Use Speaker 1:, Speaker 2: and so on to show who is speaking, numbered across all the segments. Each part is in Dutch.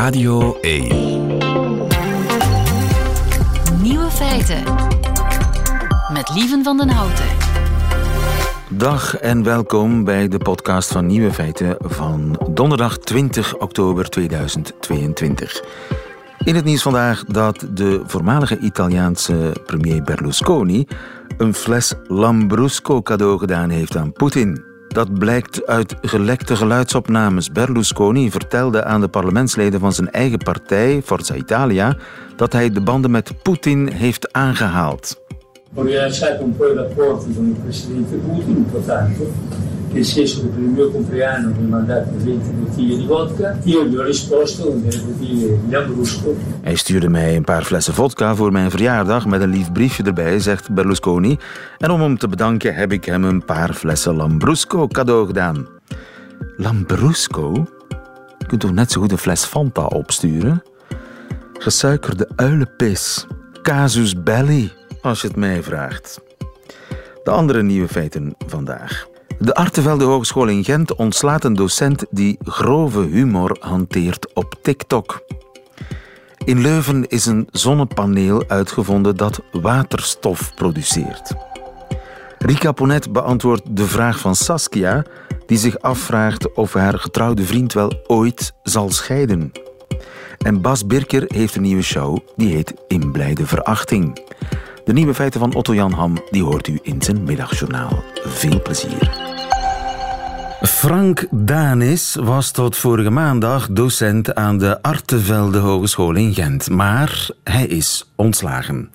Speaker 1: Radio 1.
Speaker 2: Nieuwe feiten. Met Lieven van den Houten.
Speaker 3: Dag en welkom bij de podcast van Nieuwe Feiten van donderdag 20 oktober 2022. In het nieuws vandaag dat de voormalige Italiaanse premier Berlusconi een fles Lambrusco cadeau gedaan heeft aan Poetin. Dat blijkt uit gelekte geluidsopnames. Berlusconi vertelde aan de parlementsleden van zijn eigen partij, Forza Italia, dat hij de banden met Poetin heeft aangehaald.
Speaker 4: Rilasciato un po' i rapporti con il Putin, che stesso che per il mio compleanno mi ha mandato 20 bottiglie di vodka. Io gli ho risposto con delle Lambrusco.
Speaker 3: Hij stuurde mij een paar flessen vodka voor mijn verjaardag met een lief briefje erbij, zegt Berlusconi. En om hem te bedanken heb ik hem een paar flessen Lambrusco cadeau gedaan. Lambrusco? Je kunt toch net zo goed een fles Fanta opsturen? Gesuikerde uilenpis. Casus belli, als je het mij vraagt. De andere nieuwe feiten vandaag. De Artevelde Hogeschool in Gent ontslaat een docent die grove humor hanteert op TikTok. In Leuven is een zonnepaneel uitgevonden dat waterstof produceert. Rika Ponet beantwoordt de vraag van Saskia, die zich afvraagt of haar getrouwde vriend wel ooit zal scheiden. En Bas Birker heeft een nieuwe show, die heet In Blijde Verachting. De nieuwe feiten van Otto Jan Ham die hoort u in zijn middagjournaal. Veel plezier. Frank Danis was tot vorige maandag docent aan de Artevelde Hogeschool in Gent, maar hij is ontslagen.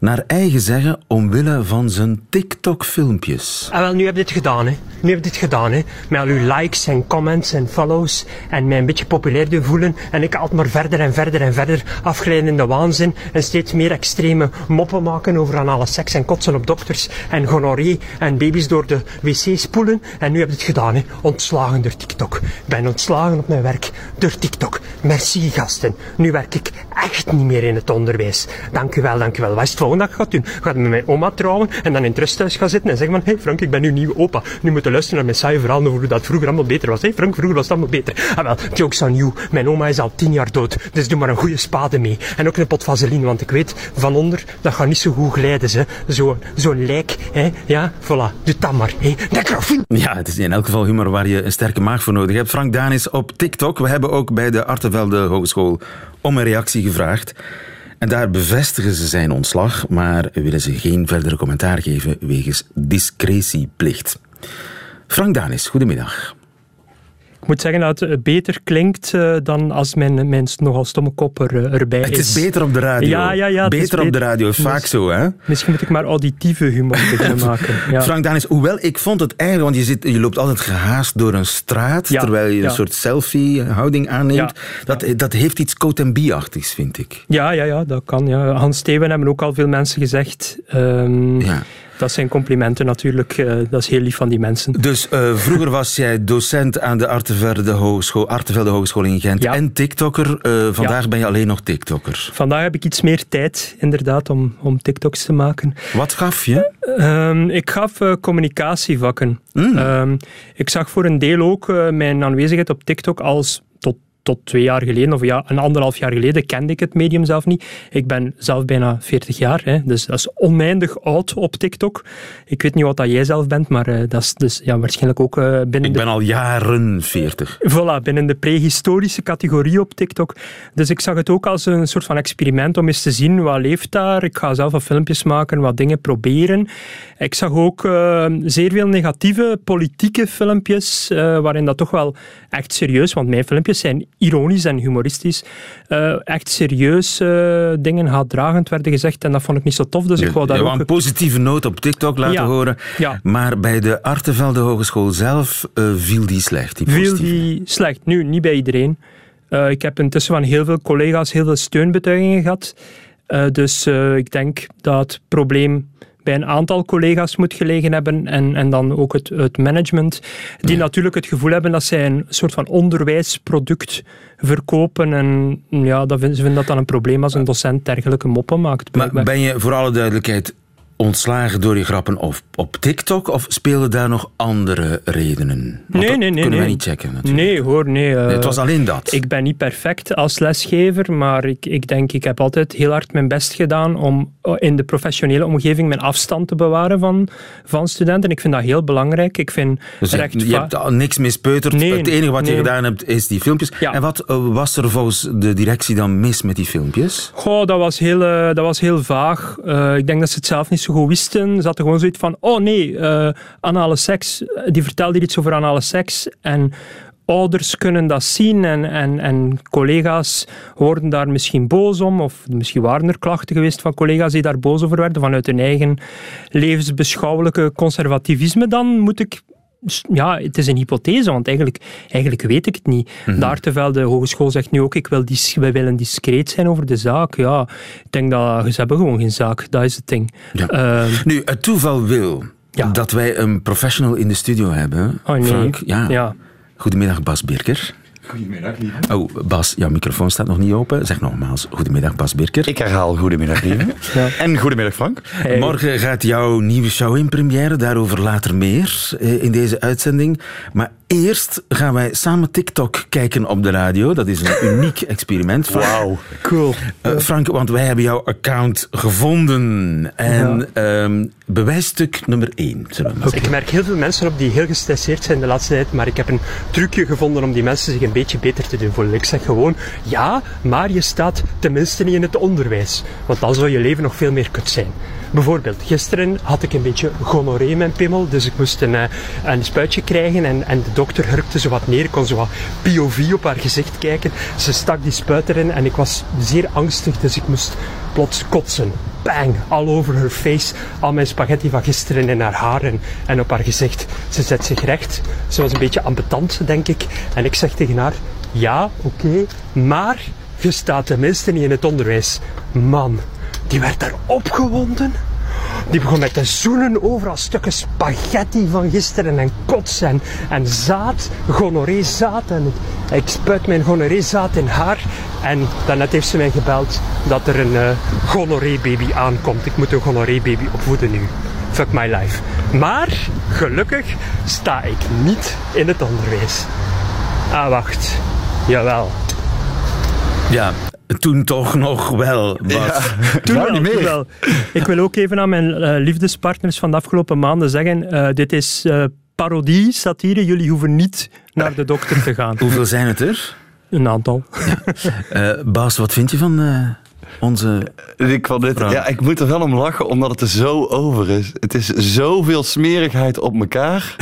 Speaker 3: Naar eigen zeggen omwille van zijn TikTok-filmpjes.
Speaker 5: Ah, wel, nu heb je dit gedaan, hè. Nu heb je dit gedaan, hè. Met al uw likes en comments en follows. En mij een beetje populair doen voelen. En ik altijd maar verder en verder en verder afglijden in de waanzin. En steeds meer extreme moppen maken over aan alle seks en kotsen op dokters. En gonorree en baby's door de wc spoelen. En nu heb je het gedaan, hè. Ontslagen door TikTok. Ik ben ontslagen op mijn werk door TikTok. Merci, gasten. Nu werk ik echt niet meer in het onderwijs. Dank u wel, dank u wel. Dat je gaat doen? Met mijn oma trouwen en dan in het rusthuis gaan zitten en zeggen van hé hey Frank, ik ben nu nieuwe opa. Nu moet je luisteren naar mijn saaie verhaal over hoe dat vroeger allemaal beter was. Hé Frank, vroeger was het allemaal beter. Ah wel, jokes on you. Mijn oma is al tien jaar dood, dus doe maar een goede spade mee. En ook een pot vaseline, want ik weet van onder, dat gaat niet zo goed glijden. Zo'n zo lijk, hè. Ja, voilà. Doe dat maar. Necrofil.
Speaker 3: Ja, het is in elk geval humor waar je een sterke maag voor nodig hebt. Frank Danis op TikTok. We hebben ook bij de Artevelde Hogeschool om een reactie gevraagd. En daar bevestigen ze zijn ontslag, maar willen ze geen verdere commentaar geven wegens discretieplicht. Frank Danis, goedemiddag.
Speaker 5: Ik moet zeggen dat het beter klinkt uh, dan als mijn, mijn nogal stomme kop er, uh, erbij is.
Speaker 3: Het is beter op de radio.
Speaker 5: Ja, ja, ja.
Speaker 3: Beter op de radio, vaak zo, hè?
Speaker 5: Misschien moet ik maar auditieve humor beginnen maken. Ja.
Speaker 3: Frank Danis, hoewel ik vond het eigenlijk, want je, zit, je loopt altijd gehaast door een straat,
Speaker 5: Ja,
Speaker 3: terwijl je
Speaker 5: ja.
Speaker 3: een soort selfie-houding aanneemt. Dat, dat heeft iets Cote-B-achtigs, vind ik.
Speaker 5: Ja, ja, ja, dat kan. Ja. Hans Steven hebben ook al veel mensen gezegd. Ehm,
Speaker 3: Ja.
Speaker 5: Dat zijn complimenten natuurlijk. eh, dat is heel lief van die mensen.
Speaker 3: Dus eh, vroeger was jij docent aan de Artevelde Hogeschool, Artevelde Hogeschool in Gent
Speaker 5: Ja.
Speaker 3: en TikToker. Eh, vandaag
Speaker 5: Ja.
Speaker 3: ben je alleen nog TikToker.
Speaker 5: Vandaag heb ik iets meer tijd, inderdaad, om, om TikToks te maken.
Speaker 3: Wat gaf je?
Speaker 5: Ehm, ik gaf communicatievakken.
Speaker 3: Mm.
Speaker 5: Ehm, ik zag voor een deel ook mijn aanwezigheid op TikTok als tot, twee jaar geleden, of ja, een anderhalf jaar geleden, kende ik het medium zelf niet. Ik ben zelf bijna 40 jaar, hè, dus dat is oneindig oud op TikTok. Ik weet niet wat dat jij zelf bent, maar eh, dat is dus, ja, waarschijnlijk ook eh, binnen
Speaker 3: Ik
Speaker 5: de
Speaker 3: ben al jaren 40.
Speaker 5: Voilà, binnen de prehistorische categorie op TikTok. Dus ik zag het ook als een soort van experiment om eens te zien wat leeft daar. Ik ga zelf wat filmpjes maken, wat dingen proberen. Ik zag ook eh, zeer veel negatieve politieke filmpjes, waarin dat toch wel echt serieus, want mijn filmpjes zijn ironisch en humoristisch, eh, echt serieus eh, dingen haatdragend werden gezegd en dat vond ik niet zo tof, dus ik wou daar ook...
Speaker 3: een positieve noot op TikTok laten
Speaker 5: Ja,
Speaker 3: horen.
Speaker 5: ja.
Speaker 3: Maar bij de Artevelde Hogeschool zelf eh, viel die slecht. Die
Speaker 5: Viel die slecht? Nu, niet bij iedereen. Ik heb intussen van heel veel collega's heel veel steunbetuigingen gehad. Eh, dus ik denk dat het probleem bij een aantal collega's moet gelegen hebben en, en dan ook het, het management, die natuurlijk het gevoel hebben dat zij een soort van onderwijsproduct verkopen en ja, dat vinden, ze vinden dat dan een probleem als een docent dergelijke moppen maakt.
Speaker 3: Maar ben je, voor alle duidelijkheid, ontslagen door je grappen op, op TikTok of spelen daar nog andere redenen? Want
Speaker 5: Nee, nee, nee.
Speaker 3: Kunnen
Speaker 5: nee.
Speaker 3: wij niet checken natuurlijk.
Speaker 5: Nee, hoor, nee. eh,
Speaker 3: Nee, het was alleen dat.
Speaker 5: Ik ben niet perfect als lesgever, maar ik, ik denk, ik heb altijd heel hard mijn best gedaan om eh, in de professionele omgeving mijn afstand te bewaren van, van studenten. Ik vind dat heel belangrijk. Ik vind
Speaker 3: Dus je, hebt al niks mispeuterd.
Speaker 5: Nee,
Speaker 3: het enige wat je gedaan hebt is die filmpjes.
Speaker 5: Ja.
Speaker 3: En wat eh, was er volgens de directie dan mis met die filmpjes?
Speaker 5: Goh, dat was heel, eh, dat was heel vaag. Eh, ik denk dat ze het zelf niet zo Ze hadden gewoon zoiets van, oh nee, eh, anale seks. Die vertelde iets over anale seks. En ouders kunnen dat zien en, en, en collega's worden daar misschien boos om. Of misschien waren er klachten geweest van collega's die daar boos over werden. Vanuit hun eigen levensbeschouwelijke conservativisme dan moet ik ja, het is een hypothese, want eigenlijk, eigenlijk weet ik het niet. Daar terwijl de hogeschool zegt nu ook, ik wil dis, wij willen discreet zijn over de zaak. Ja, ik denk dat ze hebben gewoon geen zaak. Dat is het ding.
Speaker 3: Ja.
Speaker 5: Ehm,
Speaker 3: Nu, het toeval wil
Speaker 5: Ja.
Speaker 3: dat wij een professional in de studio hebben.
Speaker 5: oh nee.
Speaker 3: Frank, ja.
Speaker 5: ja.
Speaker 3: Goedemiddag, Bas Birker.
Speaker 1: Goedemiddag, lieve.
Speaker 3: Oh, Bas, jouw microfoon staat nog niet open. Zeg nogmaals, goedemiddag, Bas Birker.
Speaker 1: Ik herhaal goedemiddag, lieve.
Speaker 5: Ja.
Speaker 1: En goedemiddag, Frank.
Speaker 5: Hey.
Speaker 3: Morgen gaat jouw nieuwe show in première, daarover later meer eh, in deze uitzending. Maar eerst gaan wij samen TikTok kijken op de radio. Dat is een uniek experiment.
Speaker 1: Wauw.
Speaker 5: Cool.
Speaker 3: Eh, Frank, want wij hebben jouw account gevonden. En ehm, bewijsstuk nummer 1, zullen we maar zeggen.
Speaker 5: Ik merk heel veel mensen op die heel gestresseerd zijn de laatste tijd, maar ik heb een trucje gevonden om die mensen zich een beetje beter te doen voelen. Ik zeg gewoon, ja, maar je staat tenminste niet in het onderwijs, want dan zou je leven nog veel meer kut zijn. Bijvoorbeeld, gisteren had ik een beetje gonorree mijn pimmel, dus ik moest een, eh, een spuitje krijgen en, en de dokter hurkte zo wat neer, kon zo wat POV op haar gezicht kijken. Ze stak die spuit erin en ik was zeer angstig, dus ik moest plots kotsen. Bang, all over her face. Al mijn spaghetti van gisteren in haar haar en, en op haar gezicht. Ze zet zich recht. Ze was een beetje ambetant, denk ik. En ik zeg tegen haar, ja, oké, maar je staat tenminste niet in het onderwijs. Man, die werd daar opgewonden. Die begon met te zoenen overal stukken spaghetti van gisteren en kots en, en zaad, gonorreezaad. En ik, spuit mijn gonorreezaad in haar. En daarnet heeft ze mij gebeld dat er een uh, aankomt. Ik moet een gonorreebaby opvoeden nu. Fuck my life. Maar, gelukkig, sta ik niet in het onderwijs. Ah, wacht. Jawel.
Speaker 3: Ja, toen toch nog wel. Bas.
Speaker 5: Toen wel,
Speaker 1: niet meer.
Speaker 5: wel. Ik wil ook even aan mijn eh, liefdespartners van de afgelopen maanden zeggen: eh, dit is eh, parodie, satire. Jullie hoeven niet naar de dokter te gaan.
Speaker 3: Hoeveel zijn het er?
Speaker 5: Een aantal.
Speaker 3: Eh, Bas, wat vind je van eh, onze...
Speaker 1: Ik, vond dit, ja, ik moet er wel om lachen, omdat het er zo over is. Het is zoveel smerigheid op elkaar.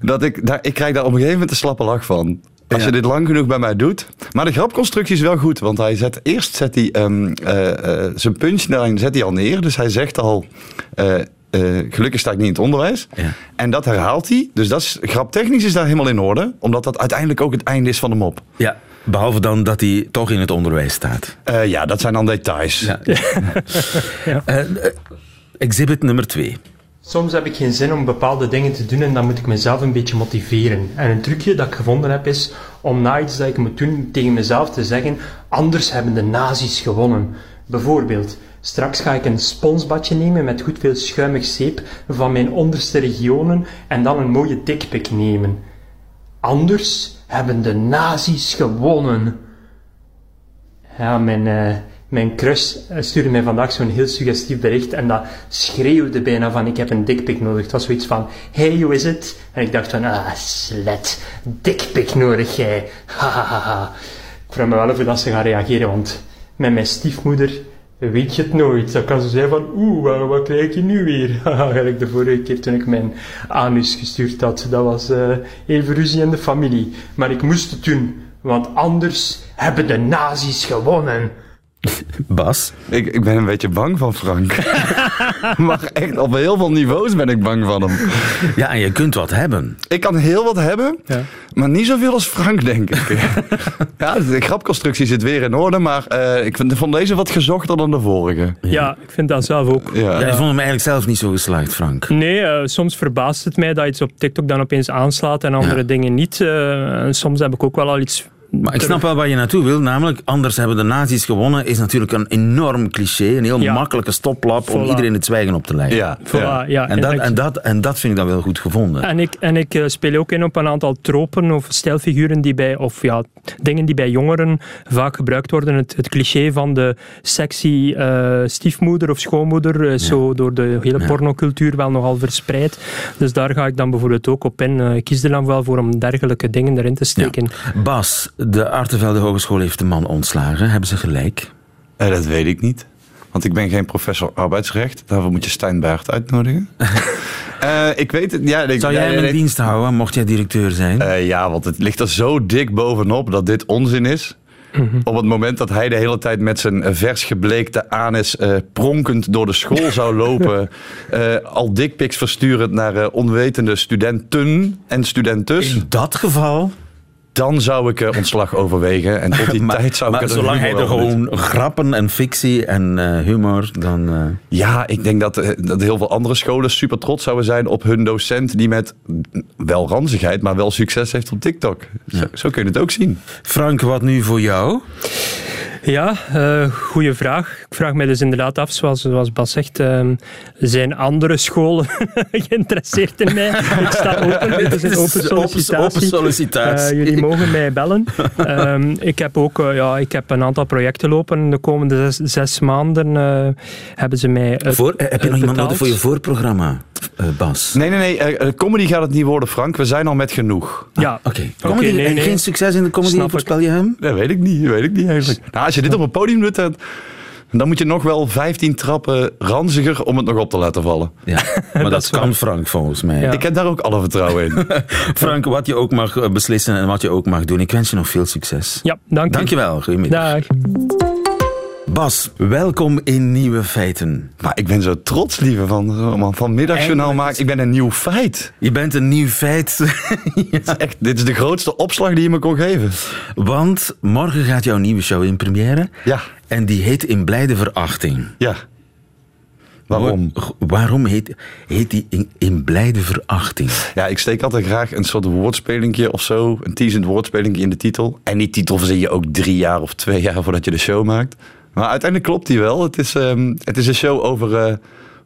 Speaker 1: dat ik, daar, ik krijg daar op een gegeven moment een slappe lach van. Als
Speaker 3: Ja.
Speaker 1: je dit lang genoeg bij mij doet. Maar de grapconstructie is wel goed. Want hij zet, eerst zet hij ehm, eh, eh, zijn punchline zet hij al neer. Dus hij zegt al... eh, eh, gelukkig sta ik niet in het onderwijs.
Speaker 3: Ja.
Speaker 1: En dat herhaalt hij. Dus dat is, graptechnisch is daar helemaal in orde. Omdat dat uiteindelijk ook het einde is van de mop.
Speaker 3: Ja, behalve dan dat hij toch in het onderwijs staat.
Speaker 1: Eh, ja, dat zijn dan details.
Speaker 3: Ja. Exhibit nummer 2.
Speaker 5: Soms heb ik geen zin om bepaalde dingen te doen en dan moet ik mezelf een beetje motiveren. En een trucje dat ik gevonden heb is om na iets dat ik moet doen tegen mezelf te zeggen: anders hebben de nazi's gewonnen. Bijvoorbeeld, straks ga ik een sponsbadje nemen met goed veel schuimig zeep van mijn onderste regionen en dan een mooie dikpik nemen. Anders hebben de nazi's gewonnen. Ja, mijn, eh, mijn crush eh, stuurde mij vandaag zo'n heel suggestief bericht en dat schreeuwde bijna van ik heb een dikpik nodig. Het was zoiets van, hey, hoe is het? En ik dacht van, ah, slet, dikpik nodig jij. Hahaha. Ik vraag me wel even dat ze gaan reageren, want met mijn stiefmoeder weet je het nooit. Dan kan ze zeggen van, oeh, wat, krijg je nu weer? Haha, Gelijk de vorige keer toen ik mijn anus gestuurd had. Dat was eh even ruzie in de familie. Maar ik moest het doen, want anders hebben de nazi's gewonnen.
Speaker 3: Bas?
Speaker 1: Ik, ik ben een beetje bang van Frank. maar echt, op heel veel niveaus ben ik bang van hem.
Speaker 3: Ja, en je kunt wat hebben.
Speaker 1: Ik kan heel wat hebben,
Speaker 5: Ja.
Speaker 1: maar niet zoveel als Frank, denk ik. ja, de grapconstructie zit weer in orde, maar eh, ik vind, vond deze wat gezochter dan de vorige.
Speaker 5: Ja, ik vind dat zelf ook.
Speaker 1: Ja.
Speaker 3: Ja, ik vond hem eigenlijk zelf niet zo geslaagd, Frank.
Speaker 5: Nee, eh, soms verbaast het mij dat iets op TikTok dan opeens aanslaat en andere
Speaker 3: Ja.
Speaker 5: dingen niet. Eh, en soms heb ik ook wel al iets
Speaker 3: Maar ik snap wel waar je naartoe wil, namelijk anders hebben de nazi's gewonnen, is natuurlijk een enorm cliché, een heel
Speaker 5: Ja.
Speaker 3: makkelijke stoplap om iedereen het zwijgen op te leggen.
Speaker 1: Ja,
Speaker 5: Voilà, ja.
Speaker 3: En, dat, en, dat, en dat vind ik dan wel goed gevonden.
Speaker 5: En ik, en ik eh, speel ook in op een aantal tropen of stijlfiguren die bij, of ja, dingen die bij jongeren vaak gebruikt worden. Het, het cliché van de sexy eh, stiefmoeder of schoonmoeder, zo door de hele pornocultuur wel nogal verspreid. Dus daar ga ik dan bijvoorbeeld ook op in. Eh, ik kies er dan wel voor om dergelijke dingen erin te steken.
Speaker 3: Bas, de Artevelde Hogeschool heeft de man ontslagen. Hebben ze gelijk?
Speaker 1: Eh, dat weet ik niet. Want ik ben geen professor arbeidsrecht. Daarvoor moet je Stijn Baert uitnodigen. Eh, ik weet het. Ja, ik,
Speaker 3: Zou jij hem in dienst houden, mocht jij directeur zijn?
Speaker 1: Eh, ja, want het ligt er zo dik bovenop dat dit onzin is. Op het moment dat hij de hele tijd met zijn vers gebleekte anus eh, pronkend door de school zou lopen, eh, al dickpics versturend naar eh, onwetende studenten en studentes,
Speaker 3: in dat geval...
Speaker 1: dan zou ik eh, ontslag overwegen. En tot die
Speaker 3: Maar,
Speaker 1: tijd zou
Speaker 3: maar
Speaker 1: ik er
Speaker 3: zolang hij er gewoon grappen en fictie en eh, humor, dan... eh,
Speaker 1: Ja, ik denk dat, dat heel veel andere scholen super trots zouden zijn op hun docent die met wel ranzigheid, maar wel succes heeft op TikTok. Zo, zo kun je het ook zien.
Speaker 3: Frank, wat nu voor jou?
Speaker 5: Ja, eh goede vraag. Ik vraag mij dus inderdaad af, zoals, zoals Bas zegt, ehm, zijn andere scholen geïnteresseerd in mij? Ik sta open, dit is een open sollicitatie.
Speaker 3: Open sollicitatie.
Speaker 5: Eh, jullie mogen mij bellen. Ehm, ik heb ook eh, ja, ik heb een aantal projecten lopen. De komende zes, zes maanden eh, hebben ze mij
Speaker 3: Voor, heb je nog iemand nodig voor je voorprogramma, eh, Bas?
Speaker 1: Nee, nee, nee. comedy gaat het niet worden, Frank. We zijn al met genoeg.
Speaker 5: Ja,
Speaker 3: Oké.
Speaker 5: Oké,
Speaker 3: Comedy,
Speaker 5: nee,
Speaker 3: en
Speaker 5: nee.
Speaker 3: Geen succes in de comedy,
Speaker 5: Snap ik.
Speaker 3: voorspel je hem?
Speaker 1: Dat weet ik niet. Weet ik niet eigenlijk. Nou, als je dit op een podium doet, dan, dan moet je nog wel 15 trappen ranziger om het nog op te laten vallen.
Speaker 3: Ja, maar dat,
Speaker 5: is
Speaker 3: kan. Frank volgens mij.
Speaker 5: Ja.
Speaker 1: Ik heb daar ook alle vertrouwen in.
Speaker 3: Frank, wat je ook mag eh, beslissen en wat je ook mag doen. Ik wens je nog veel succes.
Speaker 5: ja dank u.
Speaker 3: Dankjewel, goedemiddag.
Speaker 5: Dag.
Speaker 3: Bas, welkom in Nieuwe Feiten.
Speaker 1: Maar ik ben zo trots, lieve, van, van, middagjournaal maken. Ik ben een nieuw feit.
Speaker 3: Je bent een nieuw feit,
Speaker 1: Echt, dit is de grootste opslag die je me kon geven.
Speaker 3: want morgen gaat jouw nieuwe show in première.
Speaker 1: Ja,
Speaker 3: En die heet In Blijde Verachting.
Speaker 1: ja. Waarom?
Speaker 3: Wa- Waarom heet, heet die in, in Blijde Verachting?
Speaker 1: Ja, ik steek altijd graag een soort woordspelingje of zo. Een teasend woordspelingje in de titel. En die titel verzin je ook drie jaar of twee jaar voordat je de show maakt. Maar uiteindelijk klopt die wel. Het is, ehm, het is een show over eh,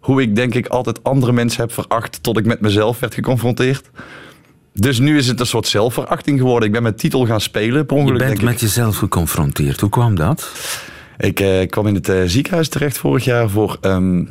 Speaker 1: hoe ik denk ik altijd andere mensen heb veracht... tot ik met mezelf werd geconfronteerd. Dus nu is het een soort zelfverachting geworden. Ik ben mijn titel gaan spelen, per
Speaker 3: Je
Speaker 1: ongeluk
Speaker 3: bent
Speaker 1: denk ik.
Speaker 3: met jezelf geconfronteerd. Hoe kwam dat?
Speaker 1: Ik eh, kwam in het eh, ziekenhuis terecht vorig jaar voor ehm,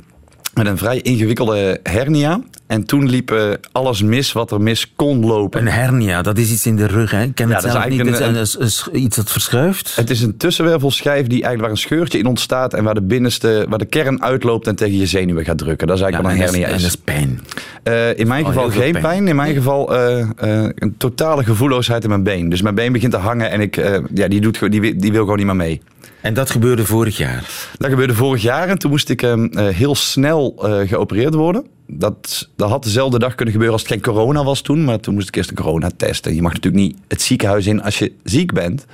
Speaker 1: met een vrij ingewikkelde hernia. En toen liep eh, alles mis wat er mis kon lopen.
Speaker 3: Een hernia, dat is iets in de rug, hè? Ik ken
Speaker 1: Ja,
Speaker 3: het
Speaker 1: dat
Speaker 3: zelf niet. is een- is iets dat verschuift.
Speaker 1: Het is een tussenwervelschijf die eigenlijk waar een scheurtje in ontstaat en waar de binnenste, waar de kern uitloopt en tegen je zenuwen gaat drukken. Dat is
Speaker 3: Ja,
Speaker 1: eigenlijk
Speaker 3: en,
Speaker 1: wat een
Speaker 3: dat is,
Speaker 1: hernia
Speaker 3: en dat
Speaker 1: is
Speaker 3: pijn.
Speaker 1: Eh, in mijn
Speaker 3: Oh,
Speaker 1: geval geen
Speaker 3: pijn.
Speaker 1: pijn. In mijn geval eh, eh, een totale gevoelloosheid in mijn been. Dus mijn been begint te hangen en ik, ja, die, doet, die, wi- die wil gewoon niet meer mee.
Speaker 3: En dat gebeurde vorig jaar.
Speaker 1: Dat gebeurde vorig jaar en toen moest ik ehm, eh, heel snel geopereerd worden. Dat, dat had dezelfde dag kunnen gebeuren als het geen corona was toen. Maar toen moest ik eerst een coronatest. En je mag natuurlijk niet het ziekenhuis in als je ziek bent.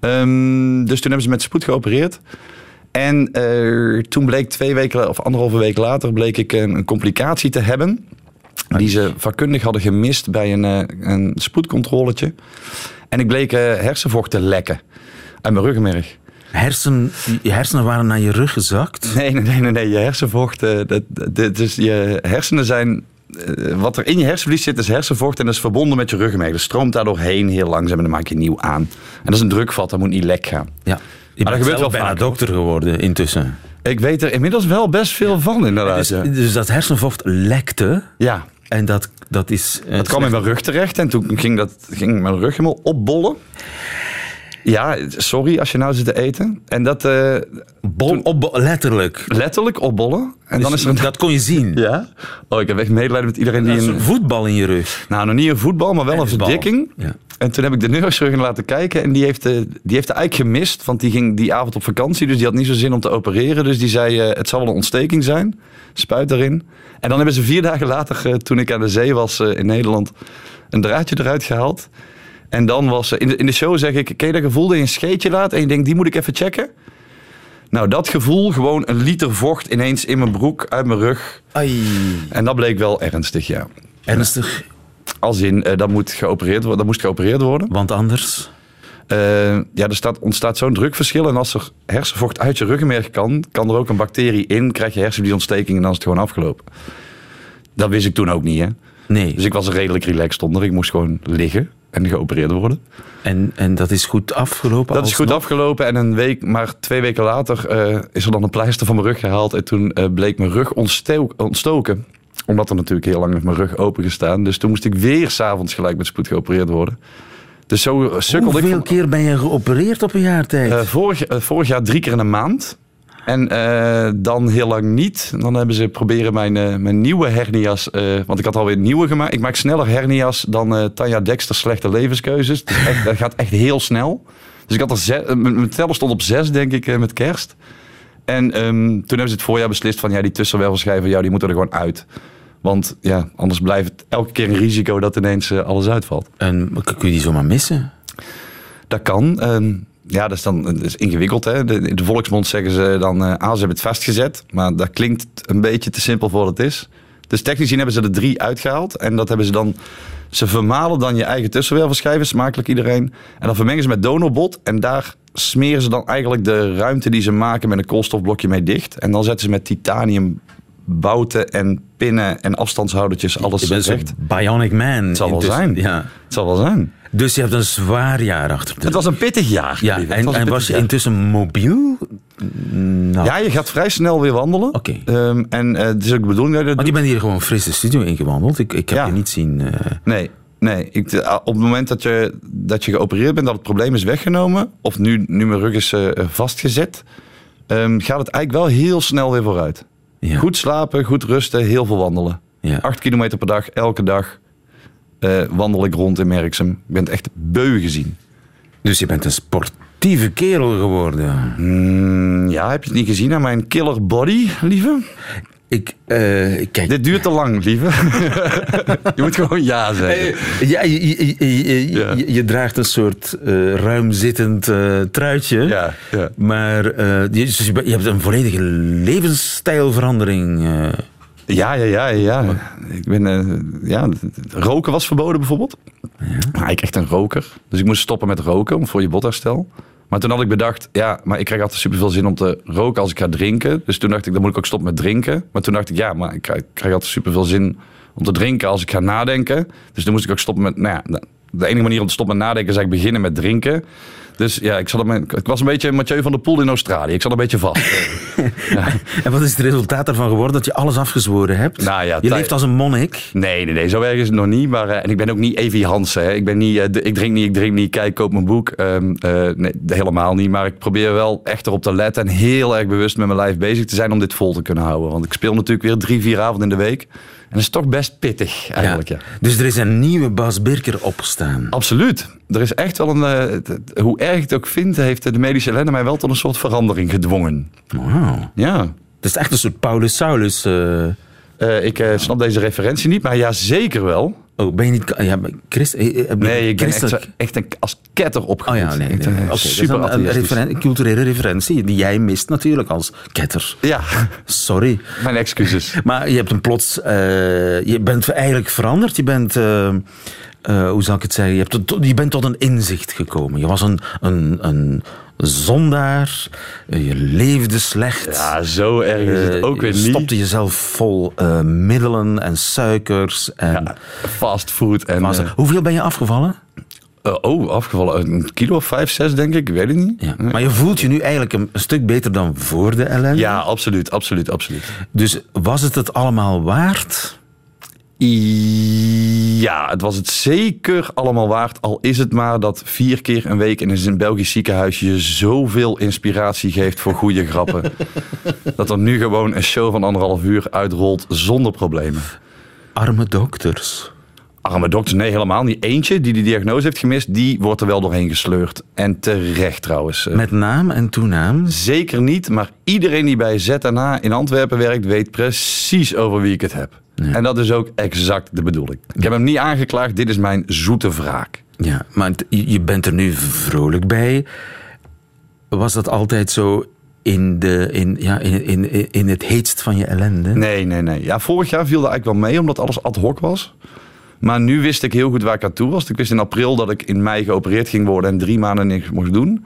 Speaker 1: Ehm, dus toen hebben ze met spoed geopereerd. En eh, toen bleek twee weken of anderhalve week later bleek ik een, een complicatie te hebben. Die ze vakkundig hadden gemist bij een, eh, een spoedcontroletje. En ik bleek eh, hersenvocht te lekken uit mijn ruggenmerg.
Speaker 3: Hersen, je hersenen waren naar je rug gezakt.
Speaker 1: Nee, nee, nee, nee, je hersenvocht. eh, dat, dus je hersenen zijn. wat er in je hersenvlies zit, is hersenvocht en dat is verbonden met je ruggenmerg. Dat stroomt daar doorheen heel langzaam en dan maak je nieuw aan. En dat is een drukvat, dat moet niet lek gaan.
Speaker 3: Ja. Je
Speaker 1: dat
Speaker 3: bent
Speaker 1: gebeurt wel
Speaker 3: bijna
Speaker 1: vaker.
Speaker 3: dokter geworden intussen.
Speaker 1: Ik weet er inmiddels wel best veel van, inderdaad.
Speaker 3: Dus,
Speaker 1: ja.
Speaker 3: dus dat hersenvocht lekte.
Speaker 1: ja,
Speaker 3: En dat, dat is... eh,
Speaker 1: het kwam in mijn rug terecht en toen ging, dat, ging mijn rug helemaal opbollen. Ja, sorry als je nou zit te eten. En dat eh,
Speaker 3: Bol, op, letterlijk.
Speaker 1: letterlijk opbollen. En dan
Speaker 3: Dus
Speaker 1: is er een...
Speaker 3: Dat kon je zien.
Speaker 1: Ja? Oh, ik heb echt medelijden met iedereen
Speaker 3: Dat
Speaker 1: die
Speaker 3: is
Speaker 1: een...
Speaker 3: een voetbal in je rug.
Speaker 1: Nou, nog niet een voetbal, maar wel een verdikking.
Speaker 3: Ja.
Speaker 1: En toen heb ik de neurochirurg laten kijken. En die heeft, eh, die heeft er eigenlijk gemist. Want die ging die avond op vakantie. Dus die had niet zo zin om te opereren. Dus die zei, eh, het zal wel een ontsteking zijn. Spuit erin. En dan hebben ze vier dagen later, eh, toen ik aan de zee was in Nederland... een draadje eruit gehaald. En dan was... in, de, in de show zeg ik, ken je dat gevoel dat je een scheetje laat... en je denkt, die moet ik even checken? Nou, dat gevoel, gewoon een liter vocht ineens in mijn broek, uit mijn rug.
Speaker 3: Ai.
Speaker 1: En dat bleek wel ernstig, ja.
Speaker 3: Ernstig,
Speaker 1: Als in, eh, dat, moet geopereerd worden, dat moest geopereerd worden.
Speaker 3: want anders...
Speaker 1: Eh, ja, er staat, ontstaat zo'n drukverschil. En als er hersenvocht uit je ruggenmerg kan, kan er ook een bacterie in. Krijg je hersenvliesontsteking en dan is het gewoon afgelopen. Dat wist ik toen ook niet, hè.
Speaker 3: Nee.
Speaker 1: Dus ik was er redelijk relaxed onder. Ik moest gewoon liggen en geopereerd worden.
Speaker 3: En, en dat is goed afgelopen?
Speaker 1: Dat is goed afgelopen. En een week, maar twee weken later eh, is er dan een pleister van mijn rug gehaald. En toen bleek mijn rug ontsto- ontstoken. Omdat er natuurlijk heel lang heeft mijn rug open gestaan. Dus toen moest ik weer s'avonds gelijk met spoed geopereerd worden. Dus zo sukkelde ik...
Speaker 3: Hoeveel keer ben je geopereerd op een jaar tijd?
Speaker 1: Eh, vorig, eh, vorig jaar drie keer in een maand. En eh, dan heel lang niet. Dan hebben ze proberen mijn, eh, mijn nieuwe hernia's. eh, want ik had alweer nieuwe gemaakt. Ik maak sneller hernia's dan eh, Tanja Dexter slechte levenskeuzes. Dus echt, dat gaat echt heel snel. Dus ik had er zes, eh, mijn teller stond op zes, denk ik, eh, met kerst. En ehm, toen hebben ze het voorjaar beslist van ja, die tussenwervelschijven, ja, die moeten er gewoon uit. Want ja, anders blijft het elke keer een risico dat ineens eh, alles uitvalt.
Speaker 3: En kun je die zomaar missen?
Speaker 1: Dat kan. Ehm, ja, dat is dan dat is ingewikkeld. Hè? De, in de volksmond zeggen ze dan, ah, ze hebben het vastgezet. Maar dat klinkt een beetje te simpel voor wat het is. Dus technisch gezien hebben ze er drie uitgehaald. En dat hebben ze dan... Ze vermalen dan je eigen tussenwervelschijven, smakelijk iedereen. En dan vermengen ze met donorbot. En daar smeren ze dan eigenlijk de ruimte die ze maken met een koolstofblokje mee dicht. En dan zetten ze met titanium bouten en pinnen en afstandshoudertjes alles
Speaker 3: Je bent
Speaker 1: recht.
Speaker 3: bionic man.
Speaker 1: Het zal wel
Speaker 3: intussen.
Speaker 1: zijn.
Speaker 3: Ja.
Speaker 1: Het zal wel zijn.
Speaker 3: Dus je hebt een zwaar jaar achter de
Speaker 1: Het was een pittig jaar.
Speaker 3: Ja, en,
Speaker 1: was
Speaker 3: en was je
Speaker 1: jaar.
Speaker 3: intussen mobiel? Nou,
Speaker 1: Ja, je gaat vrij snel weer wandelen.
Speaker 3: Oké.
Speaker 1: Ehm, en eh, het is ook de bedoeling dat je dat
Speaker 3: want je bent hier gewoon fris de studio ingewandeld. Ik, ik heb
Speaker 1: Ja.
Speaker 3: je niet zien... eh,
Speaker 1: Nee, nee. Ik, eh, op het moment dat je, dat je geopereerd bent, dat het probleem is weggenomen, of nu, nu mijn rug is vastgezet, ehm, gaat het eigenlijk wel heel snel weer vooruit.
Speaker 3: Ja.
Speaker 1: Goed slapen, goed rusten, heel veel wandelen.
Speaker 3: Ja.
Speaker 1: Acht kilometer per dag, elke dag eh, wandel ik rond in Merksem. Ik ben echt beu gezien.
Speaker 3: Dus je bent een sportieve kerel geworden.
Speaker 1: Mm, ja, heb je het niet gezien aan mijn killer body, lieve?
Speaker 3: Ik, eh, kijk...
Speaker 1: Dit duurt te lang, lieve. je moet gewoon ja zeggen.
Speaker 3: Eh, Ja, je, je, je, je-
Speaker 1: Ja.
Speaker 3: je- je draagt een soort eh ruimzittend truitje.
Speaker 1: Ja, ja.
Speaker 3: Maar je, dus je, hebt een volledige levensstijlverandering.
Speaker 1: Ja, ja, ja, ja. Ik ben, ja, roken was verboden bijvoorbeeld. Maar ik echt een roker. Dus ik moest stoppen met roken voor je botherstel. Maar toen had ik bedacht, ja, maar ik krijg altijd superveel zin om te roken als ik ga drinken. Dus toen dacht ik, dan moet ik ook stoppen met drinken. Maar toen dacht ik, ja, maar ik krijg, krijg altijd superveel zin om te drinken als ik ga nadenken. Dus toen moest ik ook stoppen met, nou ja, de- enige manier om te stoppen met nadenken is eigenlijk beginnen met drinken. Dus ja, ik, zat op mijn, ik was een beetje Mathieu van der Poel in Australië. Ik zat een beetje vast.
Speaker 3: En wat is het resultaat daarvan geworden? Dat je alles afgezworen hebt?
Speaker 1: Nou ja,
Speaker 3: je leeft als een monnik.
Speaker 1: Nee, nee, nee, zo erg is het nog niet. Maar, eh, en ik ben ook niet Evie Hansen. Hè. Ik, ben niet, eh, de- ik drink niet, ik drink niet, kijk, koop mijn boek. Ehm, eh, nee, helemaal niet. Maar ik probeer wel echt erop te letten en heel erg bewust met mijn lijf bezig te zijn om dit vol te kunnen houden. Want ik speel natuurlijk weer drie, vier avonden in de week. En dat is toch best pittig eigenlijk, ja.
Speaker 3: Dus er is een nieuwe Bas Birker opstaan.
Speaker 1: Absoluut. Er is echt wel een... eh, hoe erg ik het ook vind, heeft de medische ellende mij wel tot een soort verandering gedwongen.
Speaker 3: Wauw.
Speaker 1: Ja.
Speaker 3: Het is echt een soort Paulus Saulus. eh.
Speaker 1: Eh, ik snap deze referentie niet, maar ja, zeker wel.
Speaker 3: Oh, ben je niet... Ja, maar Christ, eh, eh,
Speaker 1: Nee, ik ben echt, zo- echt een, als ketter
Speaker 3: Oh
Speaker 1: opgevoed.
Speaker 3: ja, nee. Nee. Oké, dat is
Speaker 1: super
Speaker 3: een, een referen- culturele referentie die jij mist natuurlijk als ketter.
Speaker 1: Ja,
Speaker 3: Sorry.
Speaker 1: mijn excuses.
Speaker 3: Maar je hebt een plots... eh, je bent eigenlijk veranderd. Je bent... eh, hoe zal ik het zeggen? Je, hebt tot, je bent tot een inzicht gekomen. Je was een, een, een zondaar. eh, je leefde slecht.
Speaker 1: Ja, zo erg is het
Speaker 3: Eh,
Speaker 1: ook weer
Speaker 3: je
Speaker 1: niet.
Speaker 3: stopte jezelf vol middelen en suikers. En
Speaker 1: Ja, fastfood en...
Speaker 3: Hoeveel ben je afgevallen?
Speaker 1: eh, oh, afgevallen. Een kilo of vijf, zes denk ik. Ik weet het niet.
Speaker 3: Ja. Maar je voelt je nu eigenlijk een, een stuk beter dan voor de ellende.
Speaker 1: Ja, absoluut, absoluut, absoluut.
Speaker 3: Dus was het het allemaal waard?
Speaker 1: Ja, het was het zeker allemaal waard. Al is het maar dat vier keer een week in een Belgisch ziekenhuis je zoveel inspiratie geeft voor goede grappen. dat er nu gewoon een show van anderhalf uur uitrolt zonder problemen.
Speaker 3: Arme dokters.
Speaker 1: Arme dokter, nee, helemaal niet. Eentje die die diagnose heeft gemist, die wordt er wel doorheen gesleurd. En terecht trouwens. Eh,
Speaker 3: Met naam en toenaam.
Speaker 1: Zeker niet, maar iedereen die bij ZNA in Antwerpen werkt, weet precies over wie ik het heb. En dat is ook exact de bedoeling. Ik heb hem niet aangeklaagd, dit is mijn zoete wraak.
Speaker 3: Ja, maar je bent er nu vrolijk bij. Was dat altijd zo in, de, in, ja, in, in, in het heetst van je ellende?
Speaker 1: Nee, nee, nee. Ja, vorig jaar viel dat eigenlijk wel mee, omdat alles ad hoc was. Maar nu wist ik heel goed waar ik aan toe was. Ik wist in april dat ik in mei geopereerd ging worden en drie maanden niks mocht doen.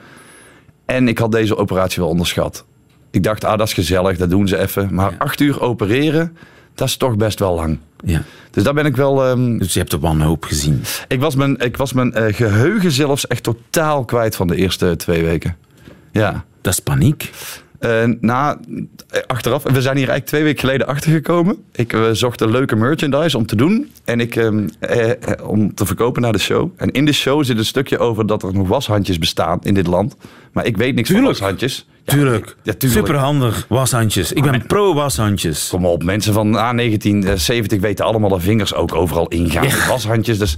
Speaker 1: En ik had deze operatie wel onderschat. Ik dacht, ah, dat is gezellig, dat doen ze even. Maar
Speaker 3: Ja.
Speaker 1: acht uur opereren, dat is toch best wel lang.
Speaker 3: Ja.
Speaker 1: Dus daar ben ik wel. ehm,
Speaker 3: Dus je hebt de wanhoop gezien.
Speaker 1: ik was mijn, ik was mijn eh, geheugen zelfs echt totaal kwijt van de eerste twee weken. Ja.
Speaker 3: Dat is paniek.
Speaker 1: Eh, na, eh, achteraf, we zijn hier eigenlijk twee weken geleden achtergekomen. Ik eh, zocht een leuke merchandise om te doen. En ik, ehm, eh, eh, om te verkopen naar de show. En in de show zit een stukje over dat er nog washandjes bestaan in dit land. Maar ik weet niks
Speaker 3: Tuurlijk.
Speaker 1: van washandjes. Ja,
Speaker 3: Tuurlijk.
Speaker 1: Ja, tuurlijk.
Speaker 3: Superhandig. Washandjes. Ik ben pro washandjes.
Speaker 1: Kom op, mensen van ah, 1970 weten allemaal dat vingers ook overal ingaan.
Speaker 3: Ja.
Speaker 1: Washandjes, dus...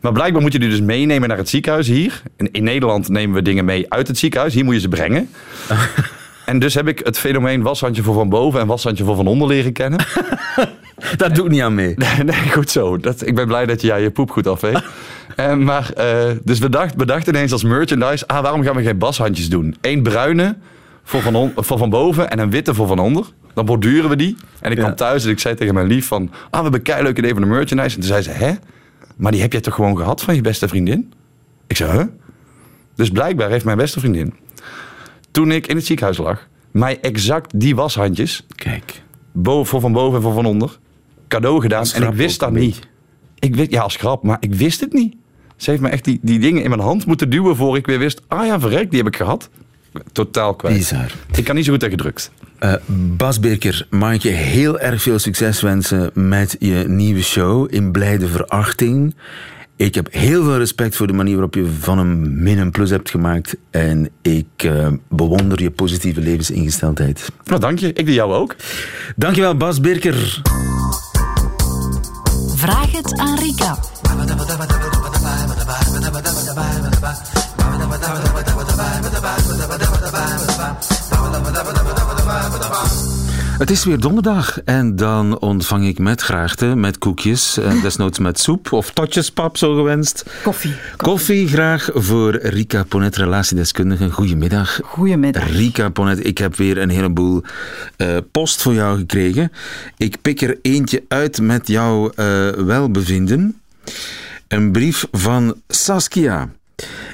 Speaker 1: Maar blijkbaar moet je die dus meenemen naar het ziekenhuis hier. In, in Nederland nemen we dingen mee uit het ziekenhuis. Hier moet je ze brengen. en dus heb ik het fenomeen washandje voor van boven en washandje voor van onder leren kennen.
Speaker 3: Dat doe ik niet aan mee.
Speaker 1: Nee, nee, goed zo. Dat, ik ben blij dat je ja, je poep goed afveegt. En maar, eh, dus we dachten we dachten ineens als merchandise... Ah, waarom gaan we geen bashandjes doen? Eén bruine voor van, on- voor van boven en een witte voor van onder. Dan borduren we die. En ik
Speaker 3: Ja.
Speaker 1: kwam thuis en ik zei tegen mijn lief van... Ah, we hebben een leuk idee van de merchandise. En toen zei ze, hè? Maar die heb jij toch gewoon gehad van je beste vriendin? Ik zei, huh? Dus blijkbaar heeft mijn beste vriendin... Toen ik in het ziekenhuis lag... mij exact die washandjes...
Speaker 3: Kijk.
Speaker 1: boven, voor van boven en voor van onder... cadeau gedaan. En ik wist dat niet. Ik wist, ja, als grap, maar ik wist het niet. Ze heeft me echt die, die dingen in mijn hand moeten duwen voor ik weer wist. Ah ja, verrek, die heb ik gehad. Totaal kwijt.
Speaker 3: Bizar.
Speaker 1: Ik kan niet zo goed tegen drugs.
Speaker 3: Eh, Bas mag ik je heel erg veel succes wensen met je nieuwe show in Blijde Verachting. Ik heb heel veel respect voor de manier waarop je van een min een plus hebt gemaakt. En ik eh, bewonder je positieve levensingesteldheid.
Speaker 1: Nou, dank je. Ik doe jou ook.
Speaker 3: Dankjewel, Bas Birker.
Speaker 2: Vraag het aan Rika.
Speaker 3: Het is weer donderdag en dan ontvang ik met graagte, met koekjes, eh, desnoods met soep of totjespap zo gewenst.
Speaker 6: Koffie.
Speaker 3: Koffie graag voor Rika Ponet, relatiedeskundige. Goedemiddag.
Speaker 6: Goedemiddag.
Speaker 3: Rika Ponet, ik heb weer een heleboel eh, post voor jou gekregen. Ik pik er eentje uit met jouw eh, welbevinden. Een brief van Saskia.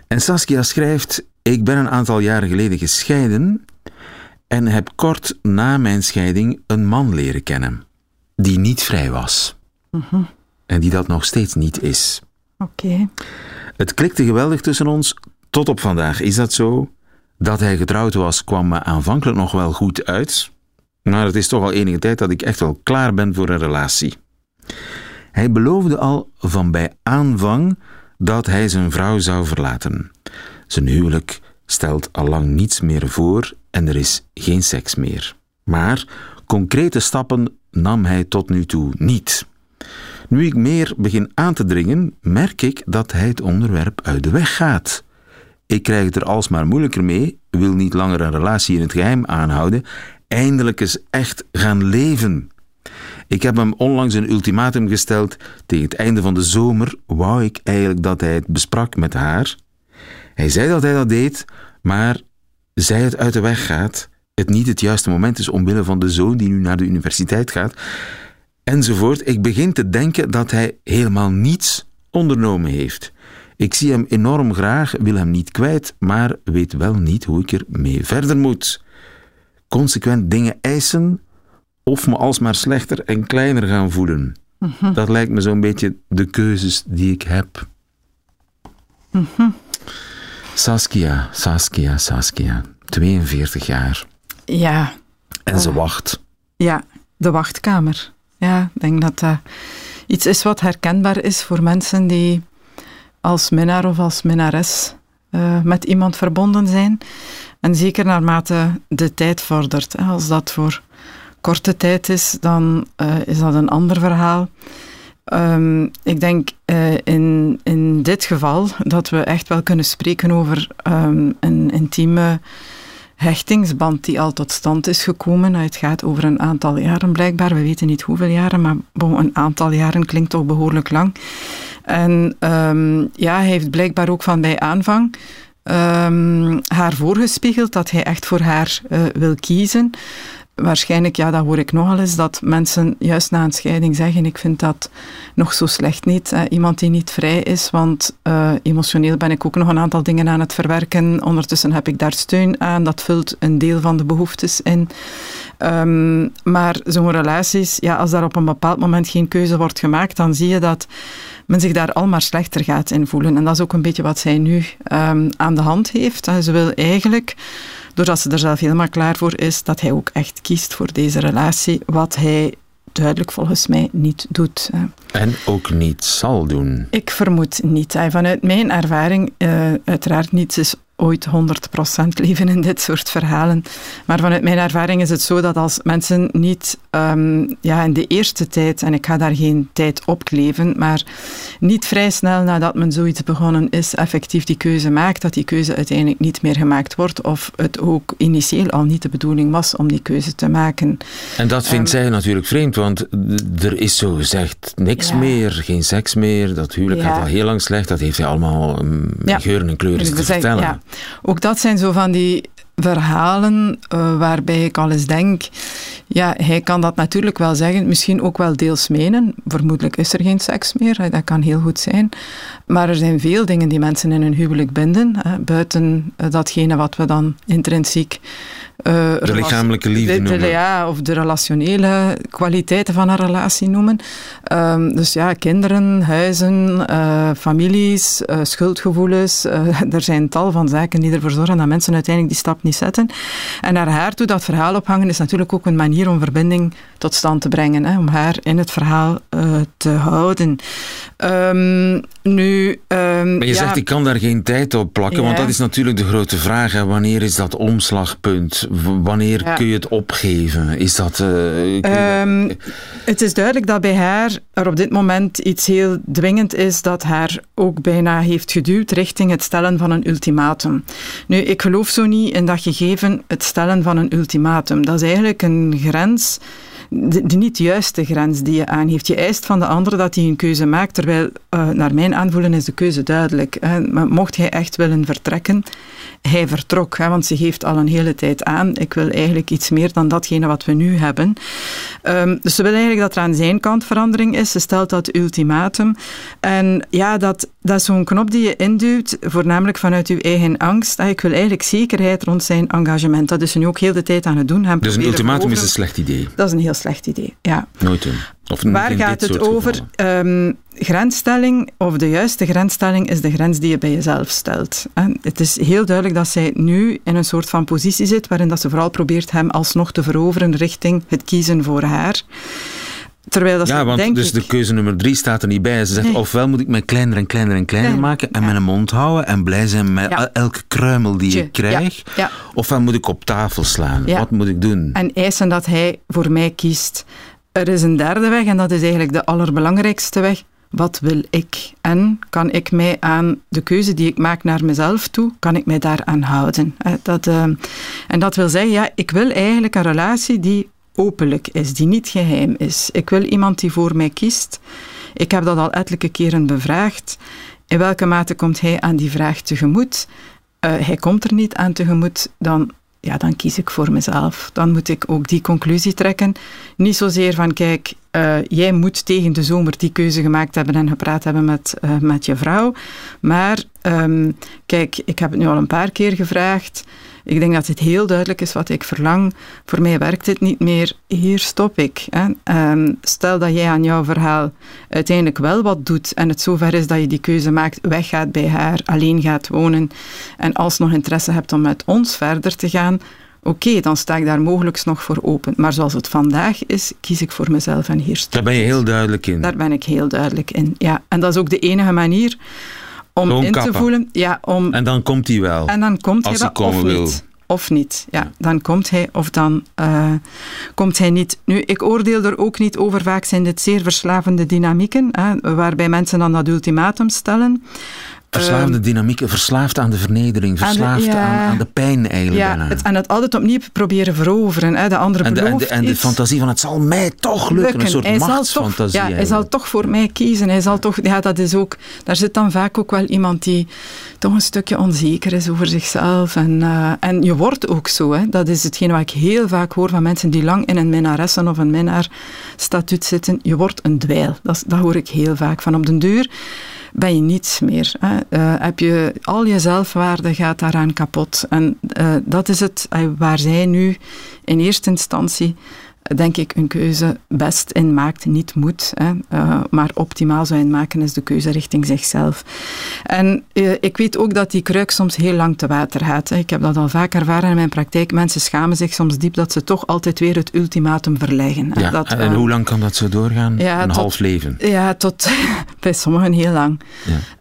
Speaker 3: En Saskia schrijft: Ik ben een aantal jaren geleden gescheiden en heb kort na mijn scheiding een man leren kennen die niet vrij was. En die dat nog steeds niet is.
Speaker 6: Oké.
Speaker 3: Het klikte geweldig tussen ons, tot op vandaag. Is dat zo? Dat hij getrouwd was, kwam me aanvankelijk nog wel goed uit. Maar het is toch al enige tijd dat ik echt wel klaar ben voor een relatie. Hij beloofde al van bij aanvang dat hij zijn vrouw zou verlaten. Zijn huwelijk stelt al lang niets meer voor en er is geen seks meer. Maar concrete stappen nam hij tot nu toe niet. Nu ik meer begin aan te dringen, merk ik dat hij het onderwerp uit de weg gaat. Ik krijg het er alsmaar moeilijker mee, wil niet langer een relatie in het geheim aanhouden, eindelijk eens echt gaan leven. Ik heb hem onlangs een ultimatum gesteld. Tegen het einde van de zomer wou ik eigenlijk dat hij het besprak met haar. Hij zei dat hij dat deed, maar zij het uit de weg gaat, het niet het juiste moment is omwille van de zoon die nu naar de universiteit gaat, enzovoort. Ik begin te denken dat hij helemaal niets ondernomen heeft. Ik zie hem enorm graag, wil hem niet kwijt, maar weet wel niet hoe ik er mee verder moet. Consequent dingen eisen of me alsmaar slechter en kleiner gaan voelen. Dat lijkt me zo'n beetje de keuzes die ik heb. Saskia, Saskia, Saskia. 42 jaar.
Speaker 6: Ja.
Speaker 3: En ze wacht.
Speaker 6: Ja, de wachtkamer. Ja, ik denk dat dat iets is wat herkenbaar is voor mensen die als minnaar of als minnares eh, met iemand verbonden zijn. En zeker naarmate de tijd vordert. Hè. Als dat voor korte tijd is, dan eh, is dat een ander verhaal. Ehm, ik denk eh, in, in dit geval dat we echt wel kunnen spreken over ehm, een intieme hechtingsband die al tot stand is gekomen. Het gaat over een aantal jaren blijkbaar. We weten niet hoeveel jaren, maar een aantal jaren klinkt toch behoorlijk lang. En ehm, ja, hij heeft blijkbaar ook van bij aanvang haar voorgespiegeld dat hij echt voor haar eh, wil kiezen. Waarschijnlijk, ja, dat hoor ik nogal eens, dat mensen juist na een scheiding zeggen, ik vind dat nog zo slecht niet. Iemand die niet vrij is, want uh, emotioneel ben ik ook nog een aantal dingen aan het verwerken. Ondertussen heb ik daar steun aan, dat vult een deel van de behoeftes in. Um, maar zo'n relaties, ja, als daar op een bepaald moment geen keuze wordt gemaakt, dan zie je dat men zich daar al maar slechter gaat in voelen. En dat is ook een beetje wat zij nu um, aan de hand heeft. Ze wil eigenlijk doordat ze er zelf helemaal klaar voor is, dat hij ook echt kiest voor deze relatie, wat hij duidelijk volgens mij niet doet.
Speaker 3: En ook niet zal doen.
Speaker 6: Ik vermoed niet. Vanuit mijn ervaring, uh, uiteraard niets is ooit 100% leven in dit soort verhalen. Maar vanuit mijn ervaring is het zo dat als mensen niet um, ja, in de eerste tijd, en ik ga daar geen tijd op kleven, maar niet vrij snel nadat men zoiets begonnen is, effectief die keuze maakt, dat die keuze uiteindelijk niet meer gemaakt wordt, of het ook initieel al niet de bedoeling was om die keuze te maken.
Speaker 3: En dat vindt um, zij natuurlijk vreemd, want er is zo gezegd niks ja. meer, geen seks meer, dat huwelijk ja. gaat al heel lang slecht, dat heeft hij allemaal um, ja. geuren en kleuren te vertellen.
Speaker 6: Ook dat zijn zo van die verhalen uh, waarbij ik al eens denk, ja, hij kan dat natuurlijk wel zeggen, misschien ook wel deels menen. Vermoedelijk is er geen seks meer, dat kan heel goed zijn. Maar er zijn veel dingen die mensen in hun huwelijk binden, buiten uh, datgene wat we dan intrinsiek
Speaker 3: uh, de lichamelijke liefde
Speaker 6: de, de,
Speaker 3: noemen.
Speaker 6: Ja, of de relationele kwaliteiten van een relatie noemen. Um, dus ja, kinderen, huizen, uh, families, uh, schuldgevoelens. er zijn tal van zaken die ervoor zorgen dat mensen uiteindelijk die stap niet zetten. En naar haar toe dat verhaal ophangen is natuurlijk ook een manier om verbinding tot stand te brengen. Hè, om haar in het verhaal te houden. Um, nu... Um,
Speaker 3: maar je
Speaker 6: ja,
Speaker 3: zegt, ik kan daar geen tijd op plakken,
Speaker 6: Ja.
Speaker 3: want dat is natuurlijk de grote vraag. Hè. Wanneer is dat omslagpunt? Wanneer
Speaker 6: Ja.
Speaker 3: kun je het opgeven? Is dat... eh,
Speaker 6: Ehm, het is duidelijk dat bij haar er op dit moment iets heel dwingend is dat haar ook bijna heeft geduwd richting het stellen van een ultimatum. Nu, ik geloof zo niet in dat gegeven het stellen van een ultimatum. Dat is eigenlijk een grens, de, niet juiste grens die je aangeeft. Je eist van de andere dat hij een keuze maakt, terwijl eh, naar mijn aanvoelen is de keuze duidelijk. Hè. Maar mocht hij echt willen vertrekken, hij vertrok, hè, want ze geeft al een hele tijd aan, ik wil eigenlijk iets meer dan datgene wat we nu hebben. Ehm, dus ze wil eigenlijk dat er aan zijn kant verandering is. Ze stelt dat ultimatum. En ja, dat, dat is zo'n knop die je induwt, voornamelijk vanuit uw eigen angst. Ah, Ik wil eigenlijk zekerheid rond zijn engagement. Dat is ze nu ook heel de tijd aan het doen. Hem
Speaker 3: dus een ultimatum is een slecht idee.
Speaker 6: Dat is een heel slecht idee, ja.
Speaker 3: Nooit doen. Of
Speaker 6: Waar gaat het over? Ehm, grensstelling, of de juiste grensstelling, is de grens die je bij jezelf stelt. En het is heel duidelijk dat zij nu in een soort van positie zit, waarin dat ze vooral probeert hem alsnog te veroveren richting het kiezen voor haar. Terwijl dat
Speaker 3: Ja, want
Speaker 6: denk
Speaker 3: dus
Speaker 6: ik,
Speaker 3: de keuze nummer drie staat er niet bij. Ze zegt,
Speaker 6: Nee.
Speaker 3: ofwel moet ik mij kleiner en kleiner en kleiner
Speaker 6: Klein,
Speaker 3: maken en
Speaker 6: ja.
Speaker 3: mijn mond houden en blij zijn met
Speaker 6: Ja.
Speaker 3: elke kruimel die ik krijg.
Speaker 6: ja.
Speaker 3: Ofwel moet ik op tafel slaan. Wat moet ik doen?
Speaker 6: en eisen dat hij voor mij kiest. Er is een derde weg en dat is eigenlijk de allerbelangrijkste weg. Wat wil ik? En kan ik mij aan de keuze die ik maak naar mezelf toe, kan ik mij daaraan houden? Eh, Dat, eh, en dat wil zeggen, ja, ik wil eigenlijk een relatie die openlijk is, die niet geheim is. Ik wil iemand die voor mij kiest. Ik heb dat al ettelijke keren bevraagd. In welke mate komt hij aan die vraag tegemoet? Eh, hij komt er niet aan tegemoet, dan, ja, dan kies ik voor mezelf. Dan moet ik ook die conclusie trekken. Niet zozeer van, kijk, eh, jij moet tegen de zomer die keuze gemaakt hebben en gepraat hebben met, eh, met je vrouw. Maar, ehm, kijk, ik heb het nu al een paar keer gevraagd. Ik denk dat het heel duidelijk is wat ik verlang. Voor mij werkt het niet meer. Hier stop ik. Hè. Ehm, stel dat jij aan jouw verhaal uiteindelijk wel wat doet en het zover is dat je die keuze maakt, weggaat bij haar, alleen gaat wonen en alsnog interesse hebt om met ons verder te gaan, oké, dan sta ik daar mogelijk nog voor open. Maar zoals het vandaag is, kies ik voor mezelf en hier stop
Speaker 3: Daar ben je heel duidelijk in.
Speaker 6: Daar ben ik heel duidelijk in. Ja. En dat is ook de enige manier om
Speaker 3: Gewoon
Speaker 6: in te voelen. Ja, om
Speaker 3: En dan komt hij wel.
Speaker 6: en dan komt
Speaker 3: Als
Speaker 6: hij wel of
Speaker 3: wil.
Speaker 6: niet. Of niet, ja. Dan komt hij of dan eh, komt hij niet. Nu, ik oordeel er ook niet over. Vaak zijn dit zeer verslavende dynamieken, hè, waarbij mensen dan dat ultimatum stellen.
Speaker 3: Verslaafde
Speaker 6: Ehm,
Speaker 3: dynamieken, verslaafd aan de vernedering,
Speaker 6: aan de-
Speaker 3: verslaafd
Speaker 6: ja.
Speaker 3: aan, aan de pijn eigenlijk
Speaker 6: ja, het, en het altijd opnieuw proberen veroveren. Hè. De andere
Speaker 3: en, de, en, de, en de fantasie van het zal mij toch lukken, een soort
Speaker 6: Hij zal toch,
Speaker 3: machtsfantasie.
Speaker 6: ja, hij zal toch voor mij kiezen. Hij zal toch, ja, dat is ook, daar zit dan vaak ook wel iemand die toch een stukje onzeker is over zichzelf. En, eh, en je wordt ook zo. Hè. Dat is hetgeen wat ik heel vaak hoor van mensen die lang in een minnaressen of een minnaar-statuut zitten. Je wordt een dweil. Dat, dat hoor ik heel vaak. Van op den duur ben je niets meer. Hè. Eh, heb je, al je zelfwaarde gaat daaraan kapot. En eh, dat is het eh, waar zij nu in eerste instantie denk ik, een keuze best in maakt, niet moet, hè, eh, maar optimaal zou inmaken is de keuze richting zichzelf. En eh, ik weet ook dat die kruik soms heel lang te water gaat. Hè. Ik heb dat al vaak ervaren in mijn praktijk. Mensen schamen zich soms diep dat ze toch altijd weer het ultimatum verleggen.
Speaker 3: Ja,
Speaker 6: dat,
Speaker 3: en
Speaker 6: eh,
Speaker 3: hoe lang kan dat zo doorgaan?
Speaker 6: ja,
Speaker 3: een
Speaker 6: tot-
Speaker 3: half leven.
Speaker 6: ja, tot bij sommigen heel lang.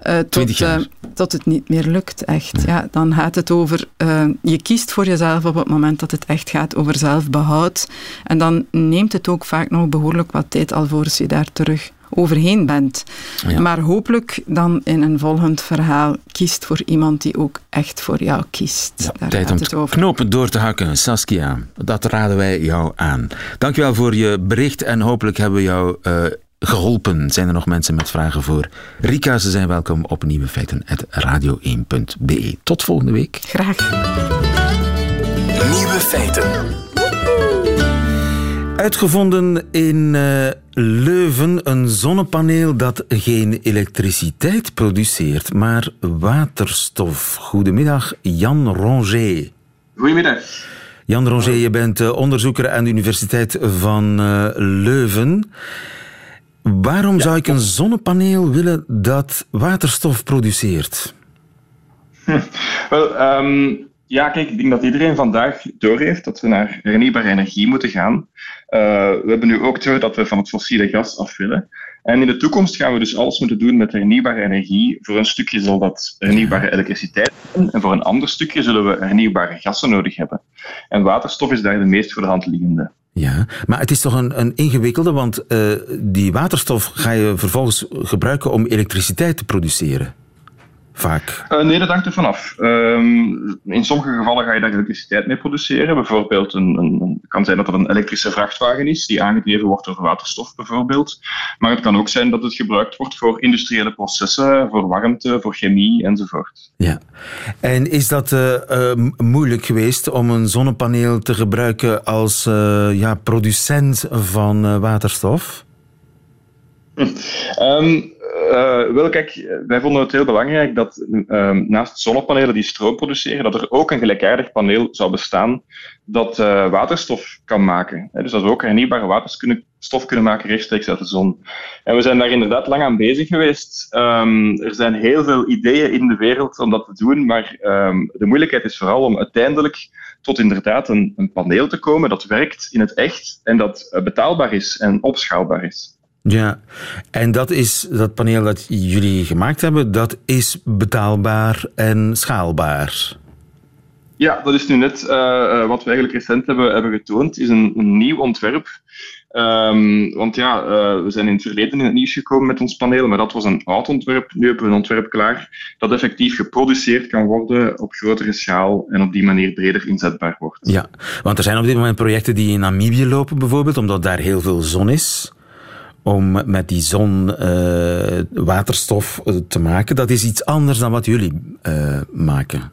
Speaker 3: Ja.
Speaker 6: Tot,
Speaker 3: 20 jaar.
Speaker 6: Tot het niet meer lukt, echt. Ja. dan gaat het over... eh, je kiest voor jezelf op het moment dat het echt gaat over zelfbehoud. En dan neemt het ook vaak nog behoorlijk wat tijd alvorens je daar terug overheen bent.
Speaker 3: Ja.
Speaker 6: Maar hopelijk dan in een volgend verhaal kiest voor iemand die ook echt voor jou kiest.
Speaker 3: Ja,
Speaker 6: daar
Speaker 3: tijd om
Speaker 6: het
Speaker 3: te
Speaker 6: over.
Speaker 3: knopen door te hakken, Saskia. Dat raden wij jou aan. Dankjewel voor je bericht en hopelijk hebben we jou eh, geholpen. Zijn er nog mensen met vragen voor Rika? Ze zijn welkom op Nieuwe Feiten, radio1.be. Tot volgende week.
Speaker 6: Graag.
Speaker 7: Nieuwe feiten.
Speaker 3: Uitgevonden in eh, Leuven een zonnepaneel dat geen elektriciteit produceert, maar waterstof. Goedemiddag, Jan Ronger.
Speaker 8: Goedemiddag.
Speaker 3: Jan Ronger, je bent eh, onderzoeker aan de Universiteit van eh, Leuven. Waarom zou ik een zonnepaneel willen dat waterstof produceert?
Speaker 8: Wel, ehm, ja, kijk, ik denk dat iedereen vandaag doorheeft dat we naar hernieuwbare energie moeten gaan. Eh, we hebben nu ook door dat we van het fossiele gas af willen. En in de toekomst gaan we dus alles moeten doen met hernieuwbare energie. Voor een stukje zal dat hernieuwbare elektriciteit zijn, en voor een ander stukje zullen we hernieuwbare gassen nodig hebben. En waterstof is daar de meest voor de hand liggende.
Speaker 3: Ja, maar het is toch een, een ingewikkelde, want eh, die waterstof ga je vervolgens gebruiken om elektriciteit te produceren. Vaak.
Speaker 8: Eh, nee, dat hangt er vanaf. Ehm in sommige gevallen ga je daar elektriciteit mee produceren. Bijvoorbeeld, een, een, kan zijn dat er een elektrische vrachtwagen is die aangedreven wordt door waterstof, bijvoorbeeld. Maar het kan ook zijn dat het gebruikt wordt voor industriële processen, voor warmte, voor chemie enzovoort.
Speaker 3: Ja. En is dat eh, eh, moeilijk geweest om een zonnepaneel te gebruiken als ja, producent van waterstof?
Speaker 8: Ehm, eh, wel, kijk, wij vonden het heel belangrijk dat ehm, naast zonnepanelen die stroom produceren, dat er ook een gelijkaardig paneel zou bestaan dat eh, waterstof kan maken. Dus dat we ook hernieuwbare waterstof kunnen maken rechtstreeks uit de zon. En we zijn daar inderdaad lang aan bezig geweest. Ehm, er zijn heel veel ideeën in de wereld om dat te doen, maar ehm, de moeilijkheid is vooral om uiteindelijk tot inderdaad een, een paneel te komen dat werkt in het echt en dat eh, betaalbaar is en opschaalbaar is.
Speaker 3: Ja, en dat is dat paneel dat jullie gemaakt hebben, dat is betaalbaar en schaalbaar.
Speaker 8: Ja, dat is nu net eh, eh, wat we eigenlijk recent hebben, hebben getoond, is een, een nieuw ontwerp. Ehm, want ja, eh, we zijn in het verleden in het nieuws gekomen met ons paneel, maar dat was een oud ontwerp. Nu hebben we een ontwerp klaar dat effectief geproduceerd kan worden op grotere schaal en op die manier breder inzetbaar wordt.
Speaker 3: Ja, want er zijn op dit moment projecten die in Namibië lopen bijvoorbeeld, omdat daar heel veel zon is. Om met die zon eh, waterstof eh, te maken. Dat is iets anders dan wat jullie eh, maken.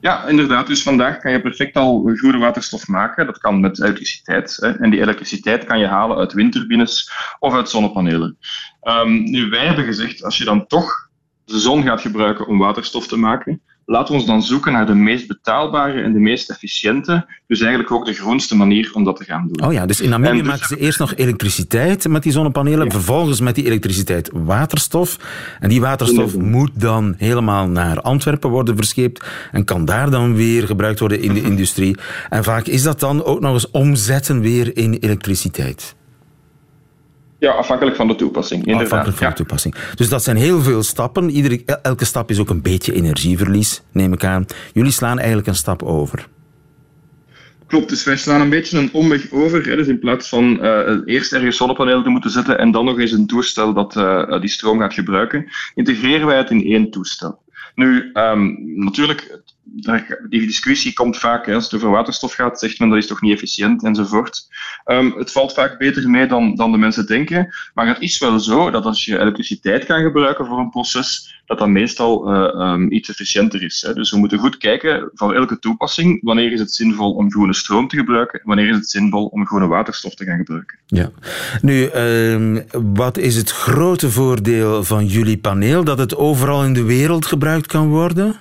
Speaker 8: Ja, inderdaad. Dus vandaag kan je perfect al groene waterstof maken. Dat kan met elektriciteit. Hè. En die elektriciteit kan je halen uit windturbines of uit zonnepanelen. Ehm, nu, wij hebben gezegd, als je dan toch de zon gaat gebruiken om waterstof te maken, laten we ons dan zoeken naar de meest betaalbare en de meest efficiënte, dus eigenlijk ook de groenste manier om dat te gaan doen.
Speaker 3: Oh ja, dus in Namibië
Speaker 8: dus-
Speaker 3: maken ze eerst nog elektriciteit met die zonnepanelen. Vervolgens met die elektriciteit waterstof. En die waterstof moet dan helemaal naar Antwerpen worden verscheept. En kan daar dan weer gebruikt worden in de industrie. En vaak is dat dan ook nog eens omzetten weer in elektriciteit.
Speaker 8: Ja, afhankelijk van de toepassing, inderdaad.
Speaker 3: Afhankelijk van
Speaker 8: Ja.
Speaker 3: de toepassing. Dus dat zijn heel veel stappen. Iedere, elke stap is ook een beetje energieverlies, neem ik aan. Jullie slaan eigenlijk een stap over.
Speaker 8: Klopt, dus wij slaan een beetje een omweg over. Hè. Dus in plaats van eh, eerst ergens zonnepanelen te moeten zetten en dan nog eens een toestel dat eh, die stroom gaat gebruiken, integreren wij het in één toestel. Nu, um, natuurlijk, die discussie komt vaak, hè, als het over waterstof gaat, zegt men dat is toch niet efficiënt enzovoort. Um, het valt vaak beter mee dan, dan de mensen denken, maar het is wel zo dat als je elektriciteit kan gebruiken voor een proces, dat dat meestal uh, um, iets efficiënter is. Hè. Dus we moeten goed kijken voor elke toepassing, wanneer is het zinvol om groene stroom te gebruiken, wanneer is het zinvol om groene waterstof te gaan gebruiken.
Speaker 3: Ja. Nu, uh, wat is het grote voordeel van jullie paneel? Dat het overal in de wereld gebruikt kan worden?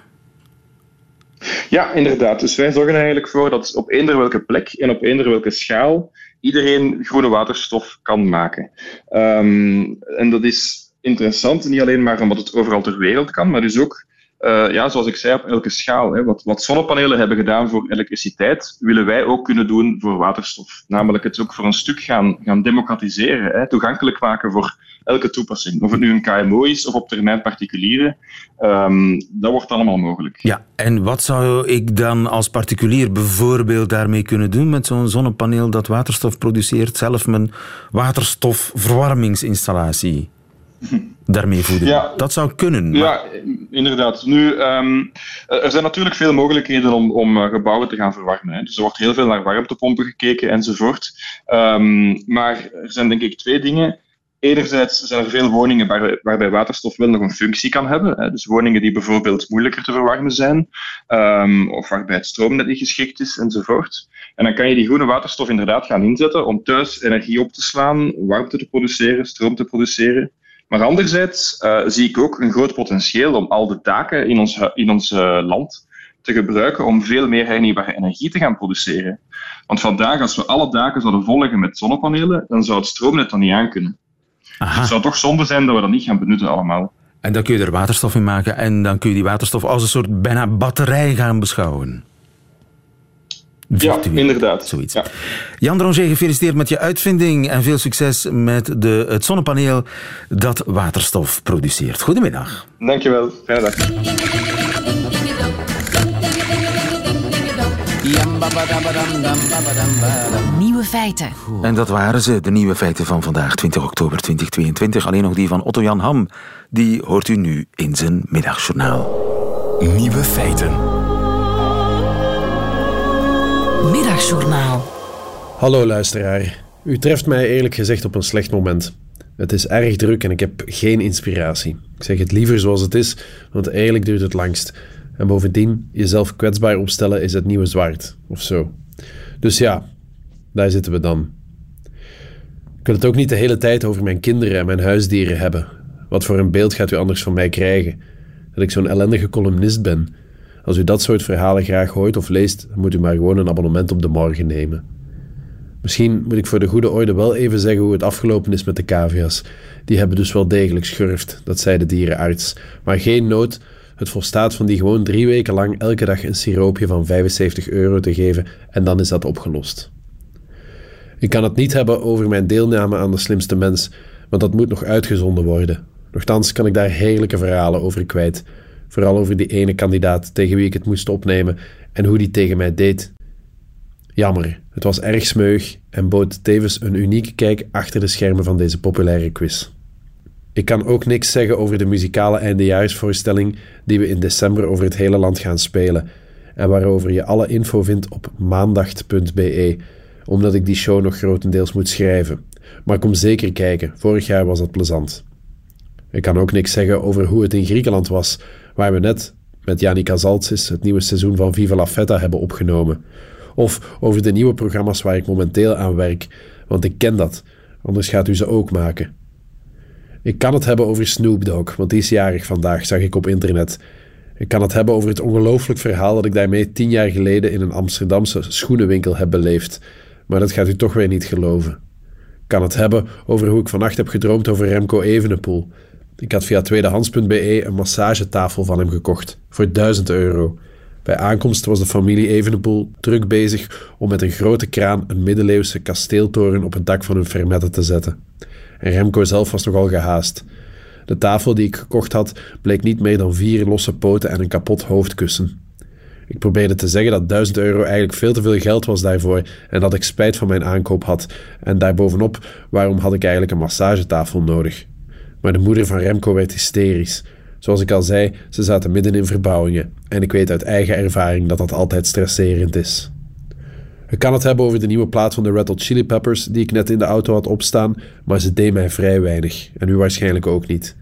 Speaker 8: Ja, inderdaad. Dus wij zorgen er eigenlijk voor dat op eender welke plek en op eender welke schaal iedereen groene waterstof kan maken. Um, en dat is interessant, niet alleen maar omdat het overal ter wereld kan, maar dus ook uh, ja, zoals ik zei, op elke schaal. Hè. Wat, wat, zonnepanelen hebben gedaan voor elektriciteit, willen wij ook kunnen doen voor waterstof. Namelijk het ook voor een stuk gaan, gaan democratiseren, hè. toegankelijk maken voor elke toepassing. Of het nu een KMO is of op termijn particulieren, um, dat wordt allemaal mogelijk.
Speaker 3: Ja, en wat zou ik dan als particulier bijvoorbeeld daarmee kunnen doen met zo'n zonnepaneel dat waterstof produceert, zelf mijn waterstofverwarmingsinstallatie? daarmee voeden. Ja, dat zou kunnen.
Speaker 8: Maar... Ja, inderdaad. Nu, um, er zijn natuurlijk veel mogelijkheden om, om eh, gebouwen te gaan verwarmen. Hè. Dus er wordt heel veel naar warmtepompen gekeken enzovoort. Um, maar er zijn denk ik twee dingen. Enerzijds zijn er veel woningen waar, waarbij waterstof wel nog een functie kan hebben. Hè. Dus woningen die bijvoorbeeld moeilijker te verwarmen zijn, um, of waarbij het stroomnet niet geschikt is enzovoort. En dan kan je die groene waterstof inderdaad gaan inzetten om thuis energie op te slaan, warmte te produceren, stroom te produceren. Maar anderzijds uh, zie ik ook een groot potentieel om al de daken in ons, in ons uh, land te gebruiken om veel meer hernieuwbare energie te gaan produceren. Want vandaag, als we alle daken zouden volgen met zonnepanelen, dan zou het stroomnet dan niet aankunnen. Dus het zou toch zonde zijn dat we dat niet gaan benutten allemaal.
Speaker 3: En dan kun je er waterstof in maken en dan kun je die waterstof als een soort bijna batterij gaan beschouwen.
Speaker 8: Virtueel. Ja, inderdaad.
Speaker 3: Zoiets. Ja. Jan Dronger, gefeliciteerd met je uitvinding en veel succes met de, het zonnepaneel dat waterstof produceert. Goedemiddag.
Speaker 8: Dankjewel. Fijne dag.
Speaker 2: Nieuwe feiten.
Speaker 3: En dat waren ze, de nieuwe feiten van vandaag, 20 oktober 2022. Alleen nog die van Otto-Jan Ham. Die hoort u nu in zijn middagjournaal.
Speaker 7: Nieuwe feiten.
Speaker 2: Middagjournaal.
Speaker 9: Hallo luisteraar. U treft mij eerlijk gezegd op een slecht moment. Het is erg druk en ik heb geen inspiratie. Ik zeg het liever zoals het is, want eigenlijk duurt het langst. En bovendien, jezelf kwetsbaar opstellen is het nieuwe zwart, of zo. Dus ja, daar zitten we dan. Ik wil het ook niet de hele tijd over mijn kinderen en mijn huisdieren hebben. Wat voor een beeld gaat u anders van mij krijgen? Dat ik zo'n ellendige columnist ben als u dat soort verhalen graag hoort of leest, moet u maar gewoon een abonnement op de morgen nemen. Misschien moet ik voor de goede orde wel even zeggen hoe het afgelopen is met de cavia's. Die hebben dus wel degelijk schurft, dat zei de dierenarts. Maar geen nood, het volstaat van die gewoon drie weken lang elke dag een siroopje van 75 euro te geven en dan is dat opgelost. Ik kan het niet hebben over mijn deelname aan de slimste mens, want dat moet nog uitgezonden worden. Nochtans kan ik daar heerlijke verhalen over kwijt. Vooral over die ene kandidaat tegen wie ik het moest opnemen en hoe die tegen mij deed. Jammer, het was erg smeug en bood tevens een unieke kijk achter de schermen van deze populaire quiz. Ik kan ook niks zeggen over de muzikale eindejaarsvoorstelling die we in december over het hele land gaan spelen en waarover je alle info vindt op maandag.be, omdat ik die show nog grotendeels moet schrijven. Maar kom zeker kijken, vorig jaar was dat plezant. Ik kan ook niks zeggen over hoe het in Griekenland was, waar we net met Janika Zaltsis het nieuwe seizoen van Viva la Feta hebben opgenomen. Of over de nieuwe programma's waar ik momenteel aan werk, want ik ken dat, anders gaat u ze ook maken. Ik kan het hebben over Snoop Dogg, want die is jarig vandaag, zag ik op internet. Ik kan het hebben over het ongelooflijk verhaal dat ik daarmee tien jaar geleden in een Amsterdamse schoenenwinkel heb beleefd, maar dat gaat u toch weer niet geloven. Ik kan het hebben over hoe ik vannacht heb gedroomd over Remco Evenepoel, ik had via tweedehands.be een massagetafel van hem gekocht voor 1000 euro. Bij aankomst was de familie Evenepoel druk bezig om met een grote kraan een middeleeuwse kasteeltoren op het dak van hun fermette te zetten. En Remco zelf was nogal gehaast. De tafel die ik gekocht had bleek niet meer dan vier losse poten en een kapot hoofdkussen. Ik probeerde te zeggen dat 1000 euro eigenlijk veel te veel geld was daarvoor en dat ik spijt van mijn aankoop had. En daarbovenop, waarom had ik eigenlijk een massagetafel nodig? Maar de moeder van Remco werd hysterisch. Zoals ik al zei, ze zaten midden in verbouwingen. En ik weet uit eigen ervaring dat dat altijd stresserend is. Ik kan het hebben over de nieuwe plaat van de Hot Chili Peppers die ik net in de auto had opstaan, maar ze deed mij vrij weinig. En u waarschijnlijk ook niet.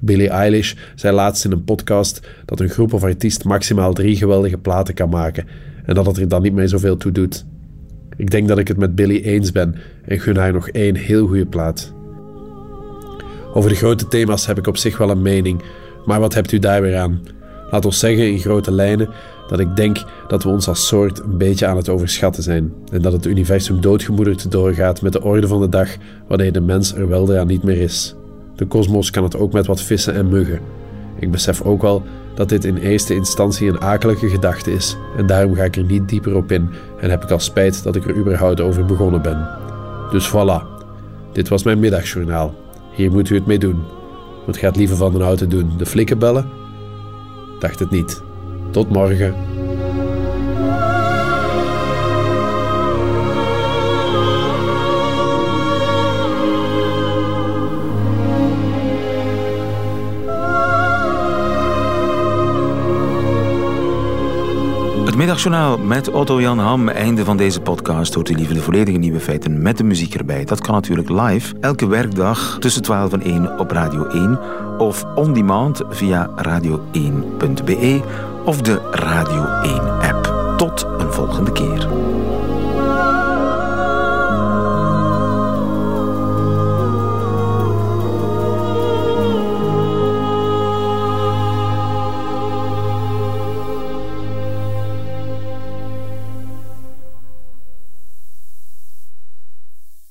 Speaker 9: Billie Eilish zei laatst in een podcast dat een groep of artiest maximaal drie geweldige platen kan maken en dat het er dan niet meer zoveel toe doet. Ik denk dat ik het met Billie eens ben en gun haar nog één heel goede plaat. Over de grote thema's heb ik op zich wel een mening, maar wat hebt u daar weer aan? Laat ons zeggen in grote lijnen dat ik denk dat we ons als soort een beetje aan het overschatten zijn en dat het universum doodgemoederd doorgaat met de orde van de dag wanneer de mens er weldra niet meer is. De kosmos kan het ook met wat vissen en muggen. Ik besef ook wel dat dit in eerste instantie een akelige gedachte is en daarom ga ik er niet dieper op in en heb ik al spijt dat ik er überhaupt over begonnen ben. Dus voilà, dit was mijn middagjournaal. Hier moet u het mee doen. Wat gaat Lieve van den Houten doen? De flikken bellen? Dacht het niet. Tot morgen.
Speaker 3: Middagjournaal met Otto-Jan Ham. Einde van deze podcast. Hoort u liever de volledige nieuwe feiten met de muziek erbij. Dat kan natuurlijk live, elke werkdag tussen 12 en 1 op Radio 1. Of on demand via radio1.be of de Radio 1-app. Tot een volgende keer.